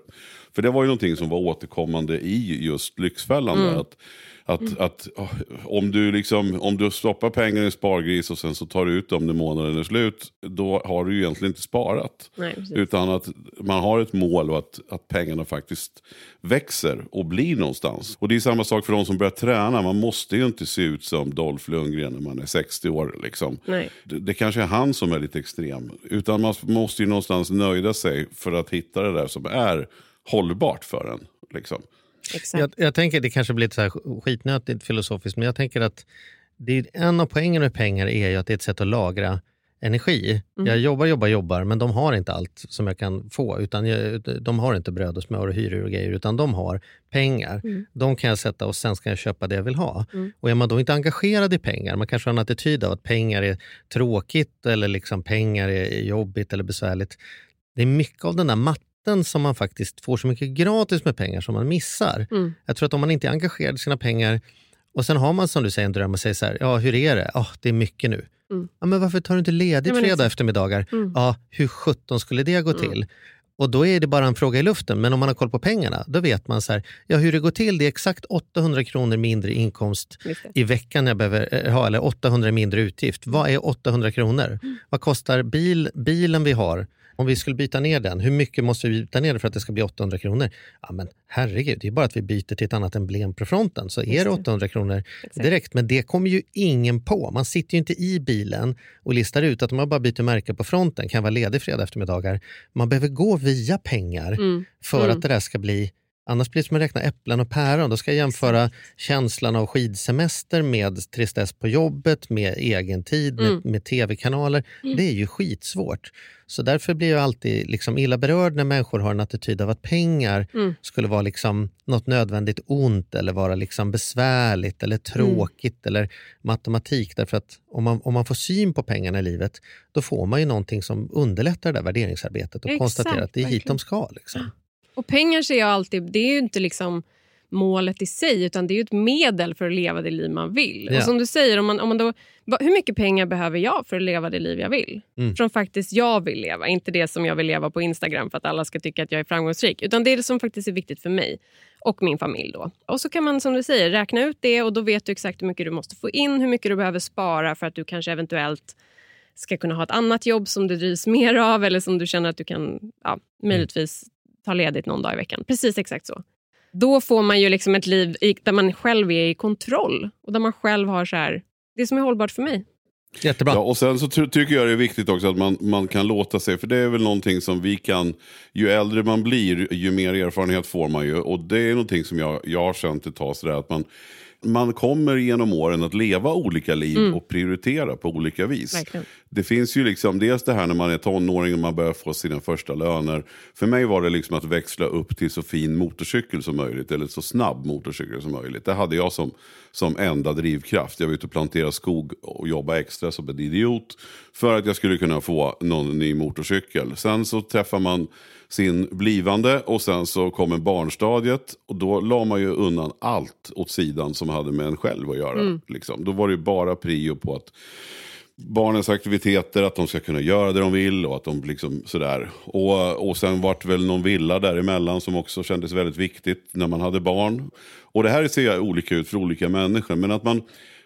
För det var ju någonting som var återkommande i just Lyxfällan. Mm. Där, att, att, att oh, om, du liksom, om du stoppar pengar i en spargris och sen så tar du ut dem när månaden är slut. Då har du ju egentligen inte sparat. Nej. Utan att man har ett mål och att, att pengarna faktiskt växer och blir någonstans. Och det är samma sak för de som börjar träna. Man måste ju inte se ut som Dolph Lundgren när man är 60 år. Liksom. Det, det kanske är han som är lite extrem. Utan man måste ju någonstans nöjda sig för att hitta det där som är hållbart för en. Liksom. Exakt. Jag, jag tänker, det kanske blir lite så här skitnötigt filosofiskt, men jag tänker att det är, en av poängen med pengar är ju att det är ett sätt att lagra energi. Mm. Jag jobbar, jobbar, jobbar, men de har inte allt som jag kan få. Utan jag, de har inte bröd och smör och hyror och grejer, utan de har pengar. Mm. De kan jag sätta och sen ska jag köpa det jag vill ha. Mm. Och är man då inte engagerad i pengar, man kanske har en attityd av att pengar är tråkigt eller liksom pengar är jobbigt eller besvärligt. Det är mycket av den där matten som man faktiskt får så mycket gratis med pengar som man missar. Mm. Jag tror att om man inte är engagerad i sina pengar och sen har man som du säger en dröm och säger så här, ja hur är det? Ja, det är mycket nu. Mm. Ja, men varför tar du inte ledigt fredag exakt. eftermiddagar? Mm. Ja, hur sjutton skulle det gå Mm. till? Och då är det bara en fråga i luften. Men om man har koll på pengarna, då vet man så här, ja, hur det går till. Det är exakt 800 kronor mindre inkomst i veckan jag behöver eh, ha, eller 800 mindre utgift. Vad är 800 kronor? Mm. Vad kostar bil, bilen vi har? Om vi skulle byta ner den, hur mycket måste vi byta ner för att det ska bli 800 kronor? Ja men herregud, det är bara att vi byter till ett annat emblem på fronten så är det det. 800 kronor Exakt. direkt. Men det kommer ju ingen på. Man sitter ju inte i bilen och listar ut att om man bara byter märke på fronten kan vara ledig fredag eftermiddagar. Man behöver gå via pengar Mm. för Mm. att det där ska bli Annars blir det som att räkna äpplen och päron. Då ska jag jämföra känslan av skidsemester med tristess på jobbet, med egen tid, med, Mm. med tv-kanaler. Det är ju skitsvårt. Så därför blir jag alltid liksom illa berörd när människor har en attityd av att pengar Mm. skulle vara liksom något nödvändigt ont eller vara liksom besvärligt eller tråkigt eller matematik. Därför att om man, om man får syn på pengarna i livet då får man ju någonting som underlättar det där värderingsarbetet och Exakt, konstaterar att det är hit de ska. Liksom. Och pengar ser jag alltid, det är ju inte liksom målet i sig utan det är ett medel för att leva det liv man vill. Ja. Och som du säger, om man, om man då, hur mycket pengar behöver jag för att leva det liv jag vill? Mm. Som faktiskt jag vill leva, inte det som jag vill leva på Instagram för att alla ska tycka att jag är framgångsrik. Utan det är det som faktiskt är viktigt för mig och min familj. då. Och så kan man som du säger räkna ut det och då vet du exakt hur mycket du måste få in, hur mycket du behöver spara för att du kanske eventuellt ska kunna ha ett annat jobb som du drivs *laughs* mer av eller som du känner att du kan ja, möjligtvis ta ledigt någon dag i veckan. Precis exakt så. Då får man ju liksom ett liv i, där man själv är i kontroll och där man själv har så här, det som är hållbart för mig. Jättebra. Ja, och sen så ty- tycker jag det är viktigt också att man, man kan låta sig, för det är väl någonting som vi kan, ju äldre man blir ju mer erfarenhet får man ju. Och det är någonting som jag, jag har känt ett tag sådär att man, man kommer genom åren att leva olika liv Mm. och prioritera på olika vis. Verkligen. Det finns ju liksom dels det här när man är tonåring och man börjar få sina första löner. För mig var det liksom att växla upp till så fin motorcykel som möjligt. Eller så snabb motorcykel som möjligt. Det hade jag som, som enda drivkraft. Jag var ute och planterade skog och jobba extra som en idiot. För att jag skulle kunna få någon ny motorcykel. Sen så träffar man sin blivande och sen så kommer barnstadiet. Och då la man ju undan allt åt sidan som hade med en själv att göra. Mm. Liksom. Då var det ju bara prio på att barnens aktiviteter, att de ska kunna göra det de vill och att de liksom sådär. Och, och sen vart väl någon villa däremellan som också kändes väldigt viktigt när man hade barn. Och det här ser jag olika ut för olika människor. Men att man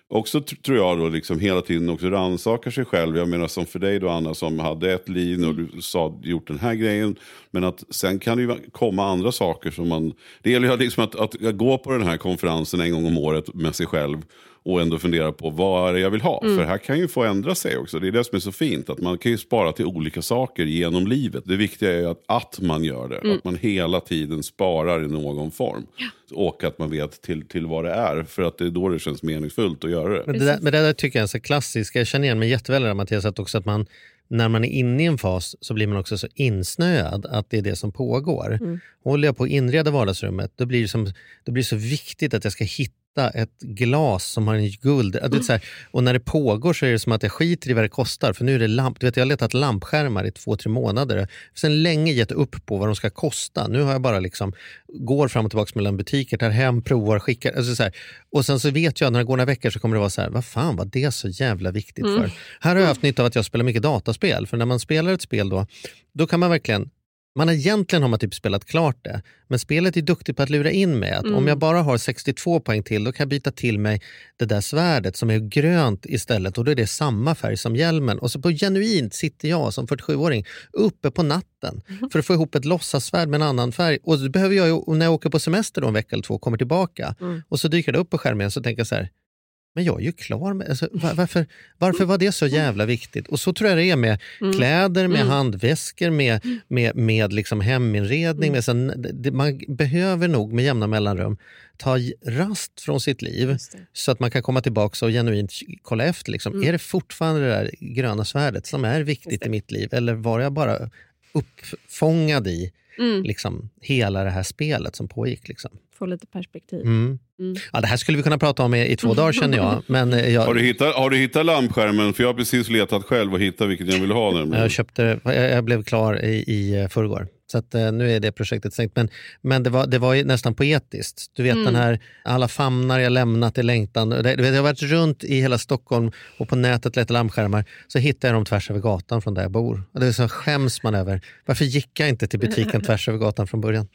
också tr- tror jag då liksom hela tiden också rannsakar sig själv. Jag menar som för dig då Anna som hade ett liv och du sa gjort den här grejen. Men att sen kan det ju komma andra saker som man... Det gäller ju liksom att, att gå på den här konferensen en gång om året med sig själv. Och ändå fundera på vad är det jag vill ha. Mm. För här kan ju få ändra sig också. Det är det som är så fint. Att man kan ju spara till olika saker genom livet. Det viktiga är ju att, att man gör det. Mm. Att man hela tiden sparar i någon form. Och att man vet till, till vad det är. För att det är då det känns meningsfullt att göra det. Men det, där, men det där tycker jag är så klassiskt. Jag känner igen mig jätteväl i det där, Mattias, att också att man när man är inne i en fas så blir man också så insnöad att det är det som pågår. Mm. Håller jag på att inreda vardagsrummet då blir det, som, då blir det så viktigt att jag ska hitta hitta ett glas som har en guld... är så här, och när det pågår så är det som att jag skiter i vad det kostar. För nu är det lamp, du vet, jag har letat lampskärmar i två, tre månader. Sedan länge gett upp på vad de ska kosta. Nu har jag bara liksom, går fram och tillbaka mellan butiker, tar hem, provar, skickar. Alltså så här. Och sen så vet jag när det går några veckor så kommer det vara så här, vad fan var det så jävla viktigt Mm. för? Här har jag haft nytta av att jag spelar mycket dataspel. För när man spelar ett spel då, då kan man verkligen man har egentligen har man typ spelat klart det, men spelet är duktigt på att lura in mig. Att Mm. Om jag bara har 62 poäng till, då kan jag byta till mig det där svärdet som är grönt istället och då är det samma färg som hjälmen. Och så på genuint sitter jag som 47-åring uppe på natten Mm. för att få ihop ett låtsassvärd med en annan färg. Och behöver jag när jag åker på semester då en vecka eller två och kommer tillbaka Mm. och så dyker det upp på skärmen så tänker jag så här, men jag är ju klar med... Alltså, va- varför, varför var det så jävla viktigt? Och så tror jag det är med Mm. kläder, med Mm. handväskor, med, med, med liksom heminredning. Med, sen, det, man behöver nog med jämna mellanrum ta rast från sitt liv så att man kan komma tillbaka och genuint kolla efter. Liksom, Mm. Är det fortfarande det där gröna svärdet som är viktigt i mitt liv? Eller var jag bara uppfångad i Mm. liksom, hela det här spelet som pågick? Liksom? Få lite perspektiv. Mm. Mm. Ja, det här skulle vi kunna prata om i, i två dagar känner jag. *laughs* Men eh, jag, Har du, hittat, har du hittat lampskärmen? För jag har precis letat själv och hittat vilken jag vill ha. Nämligen. Jag, köpte, jag jag blev klar i, i eh, förrgår. Så att, eh, nu är det projektet stängt. Men, men det, var, det var ju nästan poetiskt. Du vet Mm. den här, alla famnar jag lämnat i längtan. Det, du vet, jag har varit runt i hela Stockholm och på nätet letat lampskärmar. Så hittade jag dem tvärs över gatan från där jag bor. Och det är så skäms man över. Varför gick jag inte till butiken *laughs* tvärs över gatan från början?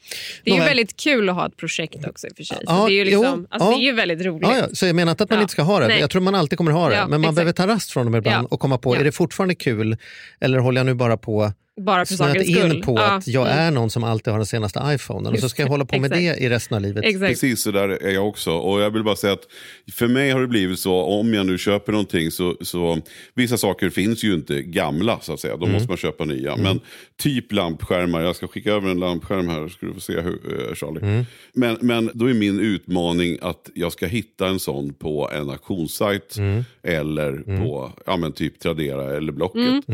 Det är ju Nåväl. väldigt kul att ha ett projekt också i och för sig. Ja, det, är ju liksom, alltså, ja. det är ju väldigt roligt. Ja, så jag menar inte att man inte ska ha det. Nej. Jag tror man alltid kommer ha det. Men man exakt. behöver ta rast från dem ibland och komma på, är det fortfarande kul? Eller håller jag nu bara på Bara för snöat sakens in skull. på Ja, att jag mm. är någon som alltid har den senaste iPhonen och så ska jag hålla på med det i resten av livet. Exakt. Precis så där är jag också. Och jag vill bara säga att för mig har det blivit så, om jag nu köper någonting så, så vissa saker finns ju inte gamla så att säga. Då måste man köpa nya. Men typ lampskärmar, jag ska skicka över en lampskärm här så ska du få se hur, eh, Charlie. Men, men då är min utmaning att jag ska hitta en sån på en auktionssajt eller på ja, men typ Tradera eller Blocket.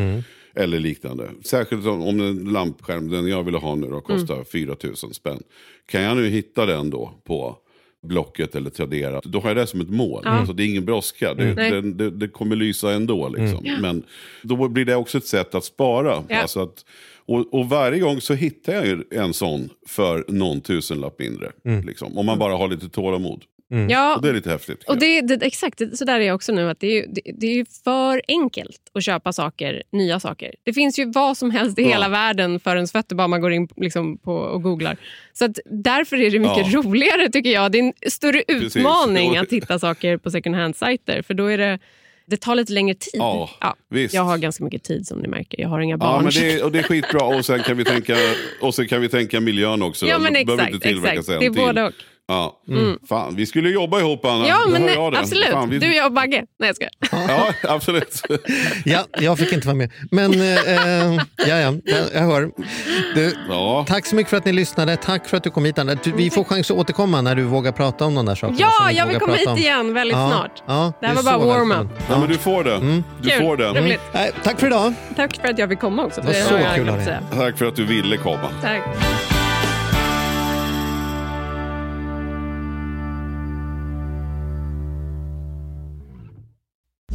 Eller liknande. Särskilt om, om en lampskärm, den jag vill ha nu då, kostar 4 000 spänn. Kan jag nu hitta den då på Blocket eller Tradera, då har jag det som ett mål. Ja. Alltså, det är ingen brådska, det, Nej. det, det, det kommer lysa ändå. Liksom. Men då blir det också ett sätt att spara. Ja. Alltså att, och, och varje gång så hittar jag en sån för någon tusenlapp mindre. Liksom, om man bara har lite tålamod. Ja, Och det är lite häftigt. Och det, det, exakt, så där är jag också nu. Att det, är, det, det är för enkelt att köpa saker, nya saker. Det finns ju vad som helst i Ja. hela världen för ens fötter bara man går in liksom på och googlar. Så att därför är det mycket Ja. roligare tycker jag. Det är en större Precis. utmaning Och- att hitta saker på second hand-sajter. För då är det, det tar lite längre tid. Ja, visst. jag har ganska mycket tid som ni märker. Jag har inga Ja, barn. men det, är- *laughs* och det är skitbra. Och sen kan vi tänka, och sen kan vi tänka miljön också. Ja, men Så behöver exakt, exakt. en Det är till. både och. Ja. Fan, vi skulle jobba ihop Anna. Ja, men det. absolut. Fan, vi... Du, jag och Bagge. Nej, jag skojar. Ja, absolut. *laughs* Ja, jag fick inte vara med. Men eh, eh, ja, ja, jag, hör. Du, Ja. Tack så mycket för att ni lyssnade. Tack för att du kom hit Anna. Du, vi får chans att återkomma när du vågar prata om de där sakerna. Ja, jag vill komma hit om. igen väldigt Ja, snart. Ja, Det här var bara warm-up. Ja, men du får det. Du Kul. får det. Roligt. Nej, tack för idag. Tack för att jag fick komma också. Det var så kul att. Tack för att du ville komma. Tack.